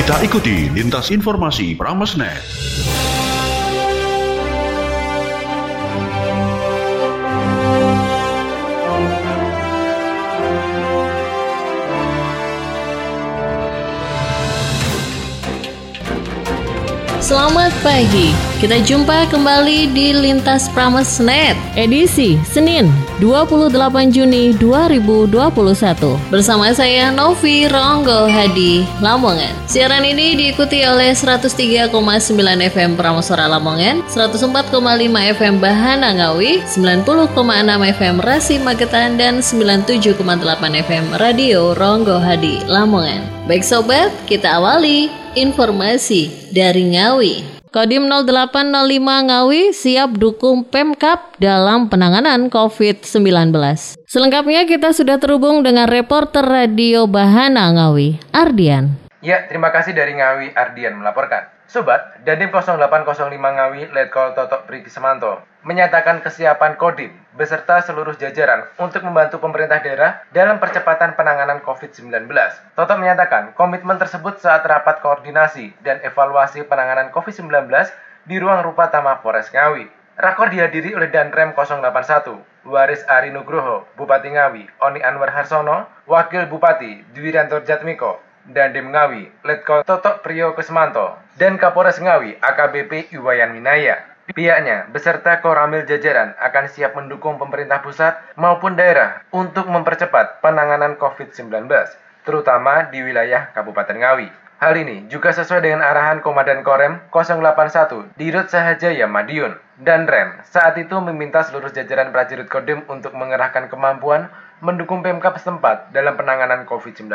Kita ikuti lintas informasi Pramesnet. Selamat pagi, kita jumpa kembali di Lintas Pramesnet edisi Senin 28 Juni 2021 bersama saya Novi Ronggo Hadi Lamongan. Siaran ini diikuti oleh 103,9 FM Pramosora Lamongan, 104,5 FM Bahana Ngawi, 90,6 FM Rasi Magetan dan 97,8 FM Radio Ronggo Hadi Lamongan. Baik sobat, kita awali informasi dari Ngawi. Kodim 0805 Ngawi siap dukung Pemkap dalam penanganan COVID-19. Selengkapnya kita sudah terhubung dengan reporter Radio Bahana Ngawi, Ardian. Ya, terima kasih dari Ngawi Ardian melaporkan. Sobat, Dandim 0805 Ngawi Letkol Totok Priki Semanto menyatakan kesiapan Kodim beserta seluruh jajaran untuk membantu pemerintah daerah dalam percepatan penanganan COVID-19. Toto menyatakan komitmen tersebut saat rapat koordinasi dan evaluasi penanganan COVID-19 di ruang rupa Tama Polres Ngawi. Rakor dihadiri oleh Danrem 081, Waris Ari Nugroho, Bupati Ngawi, Oni Anwar Harsono, Wakil Bupati Dwiranto Jatmiko, Dandim Ngawi, Letko Totok Priyo Kesmanto, dan Kapolres Ngawi AKBP Iwayan Minaya. Pihaknya beserta Koramil jajaran akan siap mendukung pemerintah pusat maupun daerah untuk mempercepat penanganan COVID-19, terutama di wilayah Kabupaten Ngawi. Hal ini juga sesuai dengan arahan Komandan Korem 081 di Rut Sahajaya Madiun dan Rem saat itu meminta seluruh jajaran prajurit Kodim untuk mengerahkan kemampuan mendukung Pemkap setempat dalam penanganan COVID-19.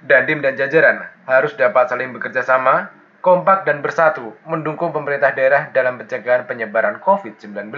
Dandim dan jajaran harus dapat saling bekerja sama, kompak dan bersatu mendukung pemerintah daerah dalam pencegahan penyebaran COVID-19.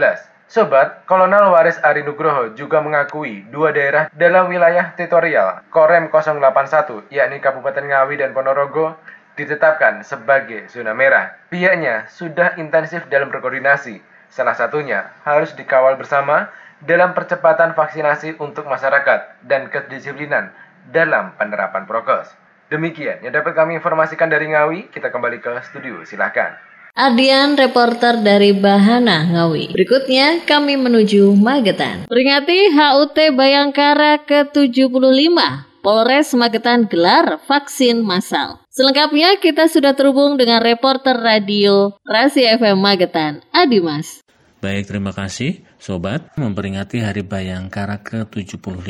Sobat, Kolonel Waris Ari Nugroho juga mengakui dua daerah dalam wilayah teritorial Korem 081, yakni Kabupaten Ngawi dan Ponorogo, ditetapkan sebagai zona merah. Pihaknya sudah intensif dalam berkoordinasi, salah satunya harus dikawal bersama dalam percepatan vaksinasi untuk masyarakat dan kedisiplinan dalam penerapan prokes. Demikian yang dapat kami informasikan dari Ngawi, kita kembali ke studio, silahkan. Ardian, reporter dari Bahana Ngawi. Berikutnya kami menuju Magetan. Peringati HUT Bayangkara ke-75. Polres Magetan gelar vaksin massal. Selengkapnya kita sudah terhubung dengan reporter radio Rasi FM Magetan, Adimas. Baik, terima kasih. Sobat, memperingati Hari Bayangkara ke-75,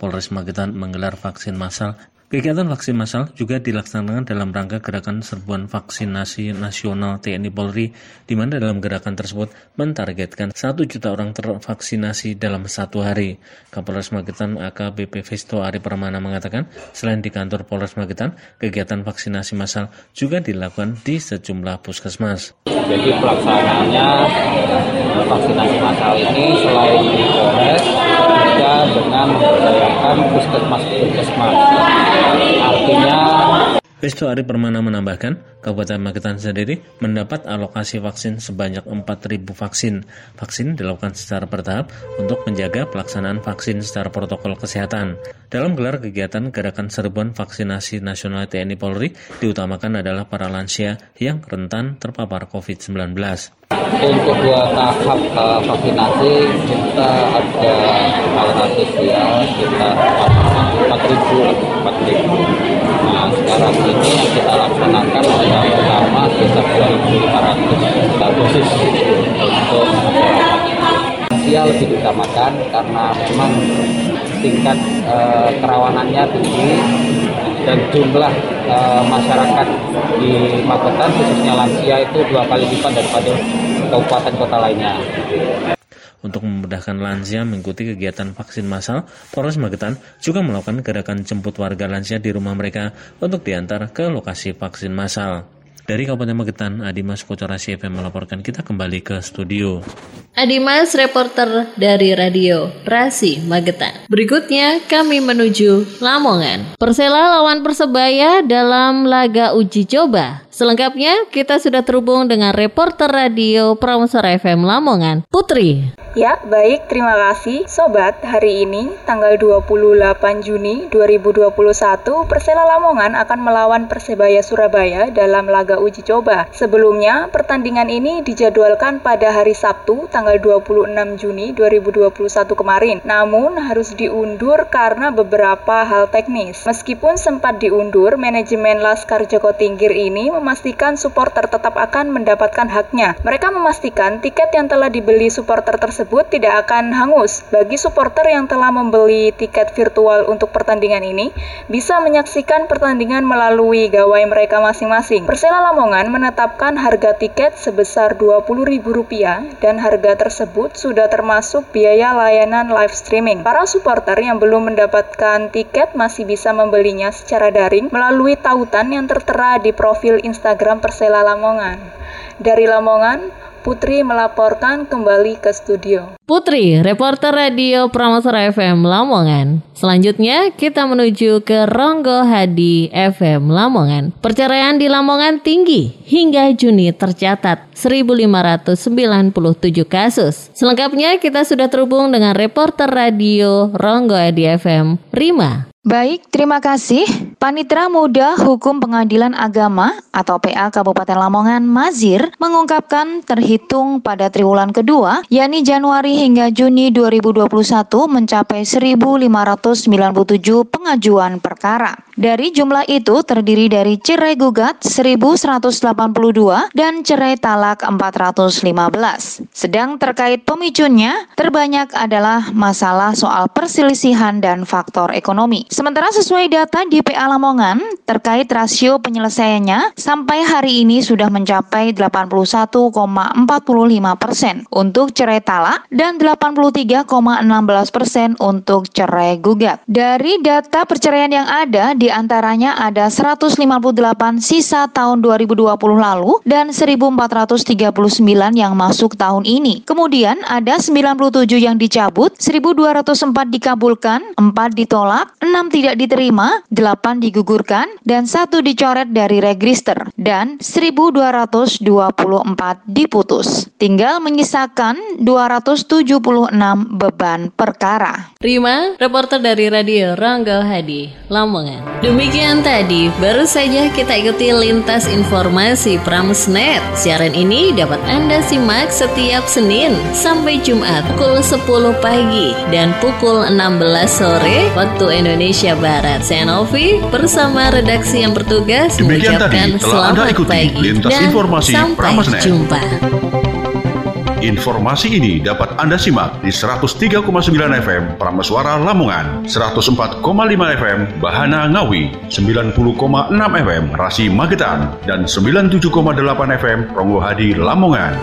Polres Magetan menggelar vaksin massal Kegiatan vaksin massal juga dilaksanakan dalam rangka gerakan serbuan vaksinasi nasional TNI Polri, di mana dalam gerakan tersebut mentargetkan 1 juta orang tervaksinasi dalam satu hari. Kapolres Magetan AKBP Festo Ari Permana mengatakan, selain di kantor Polres Magetan, kegiatan vaksinasi massal juga dilakukan di sejumlah puskesmas. Jadi pelaksanaannya vaksinasi massal ini selain di Polres, juga dengan memberdayakan puskesmas-puskesmas. Artinya Festo Ari Permana menambahkan, Kabupaten Magetan sendiri mendapat alokasi vaksin sebanyak 4.000 vaksin. Vaksin dilakukan secara bertahap untuk menjaga pelaksanaan vaksin secara protokol kesehatan. Dalam gelar kegiatan gerakan serbuan vaksinasi nasional TNI Polri, diutamakan adalah para lansia yang rentan terpapar COVID-19. Untuk dua tahap uh, vaksinasi kita ada alokasi ya sekitar 4.000 4.000 Nah sekarang ini yang kita laksanakan yang pertama sekitar 2.500 dosis untuk. Lansia lebih diutamakan karena memang tingkat e, kerawanannya tinggi dan jumlah e, masyarakat di Magetan khususnya lansia itu dua kali lipat daripada kabupaten kota lainnya. Untuk memudahkan lansia mengikuti kegiatan vaksin massal, Polres Magetan juga melakukan gerakan jemput warga lansia di rumah mereka untuk diantar ke lokasi vaksin massal. Dari Kabupaten Magetan, Adimas Kocorasi FM melaporkan kita kembali ke studio. Adimas, reporter dari Radio Rasi Magetan. Berikutnya kami menuju Lamongan. Persela lawan Persebaya dalam laga uji coba Selengkapnya kita sudah terhubung dengan reporter radio Prameswara FM Lamongan, Putri. Ya, baik. Terima kasih. Sobat, hari ini tanggal 28 Juni 2021, Persela Lamongan akan melawan Persebaya Surabaya dalam laga uji coba. Sebelumnya, pertandingan ini dijadwalkan pada hari Sabtu tanggal 26 Juni 2021 kemarin. Namun, harus diundur karena beberapa hal teknis. Meskipun sempat diundur, manajemen Laskar Joko Tingkir ini memastikan supporter tetap akan mendapatkan haknya. Mereka memastikan tiket yang telah dibeli supporter tersebut tidak akan hangus. Bagi supporter yang telah membeli tiket virtual untuk pertandingan ini, bisa menyaksikan pertandingan melalui gawai mereka masing-masing. Persela Lamongan menetapkan harga tiket sebesar Rp20.000 dan harga tersebut sudah termasuk biaya layanan live streaming. Para supporter yang belum mendapatkan tiket masih bisa membelinya secara daring melalui tautan yang tertera di profil Instagram Persela Lamongan. Dari Lamongan, Putri melaporkan kembali ke studio. Putri, reporter radio Prameswara FM Lamongan. Selanjutnya kita menuju ke Ronggo Hadi FM Lamongan. Perceraian di Lamongan tinggi hingga Juni tercatat 1597 kasus. Selengkapnya kita sudah terhubung dengan reporter radio Ronggo Hadi FM Rima. Baik, terima kasih. Panitra Muda Hukum Pengadilan Agama atau PA Kabupaten Lamongan Mazir mengungkapkan terhitung pada triwulan kedua, yakni Januari hingga Juni 2021 mencapai 1.597 pengajuan perkara. Dari jumlah itu terdiri dari cerai gugat 1182 dan cerai talak 415. Sedang terkait pemicunya, terbanyak adalah masalah soal perselisihan dan faktor ekonomi. Sementara sesuai data di PA Lamongan, terkait rasio penyelesaiannya sampai hari ini sudah mencapai 81,45 persen untuk cerai talak dan 83,16 persen untuk cerai gugat. Dari data perceraian yang ada di antaranya ada 158 sisa tahun 2020 lalu dan 1439 yang masuk tahun ini. Kemudian ada 97 yang dicabut, 1204 dikabulkan, 4 ditolak, 6 tidak diterima, 8 digugurkan, dan 1 dicoret dari register dan 1224 diputus. Tinggal menyisakan 276 beban perkara. Rima, reporter dari Radio Rangga Hadi, Lamongan. Demikian tadi, baru saja kita ikuti lintas informasi Pramesnet. Siaran ini dapat Anda simak setiap Senin sampai Jumat pukul 10 pagi dan pukul 16 sore waktu Indonesia Barat. Saya bersama redaksi yang bertugas Demikian mengucapkan tadi telah selamat Anda ikuti pagi lintas dan informasi sampai Pramesnet. jumpa. Informasi ini dapat Anda simak di 103,9 FM Prameswara Lamongan, 104,5 FM Bahana Ngawi, 90,6 FM Rasi Magetan, dan 97,8 FM Ronggo Hadi Lamongan.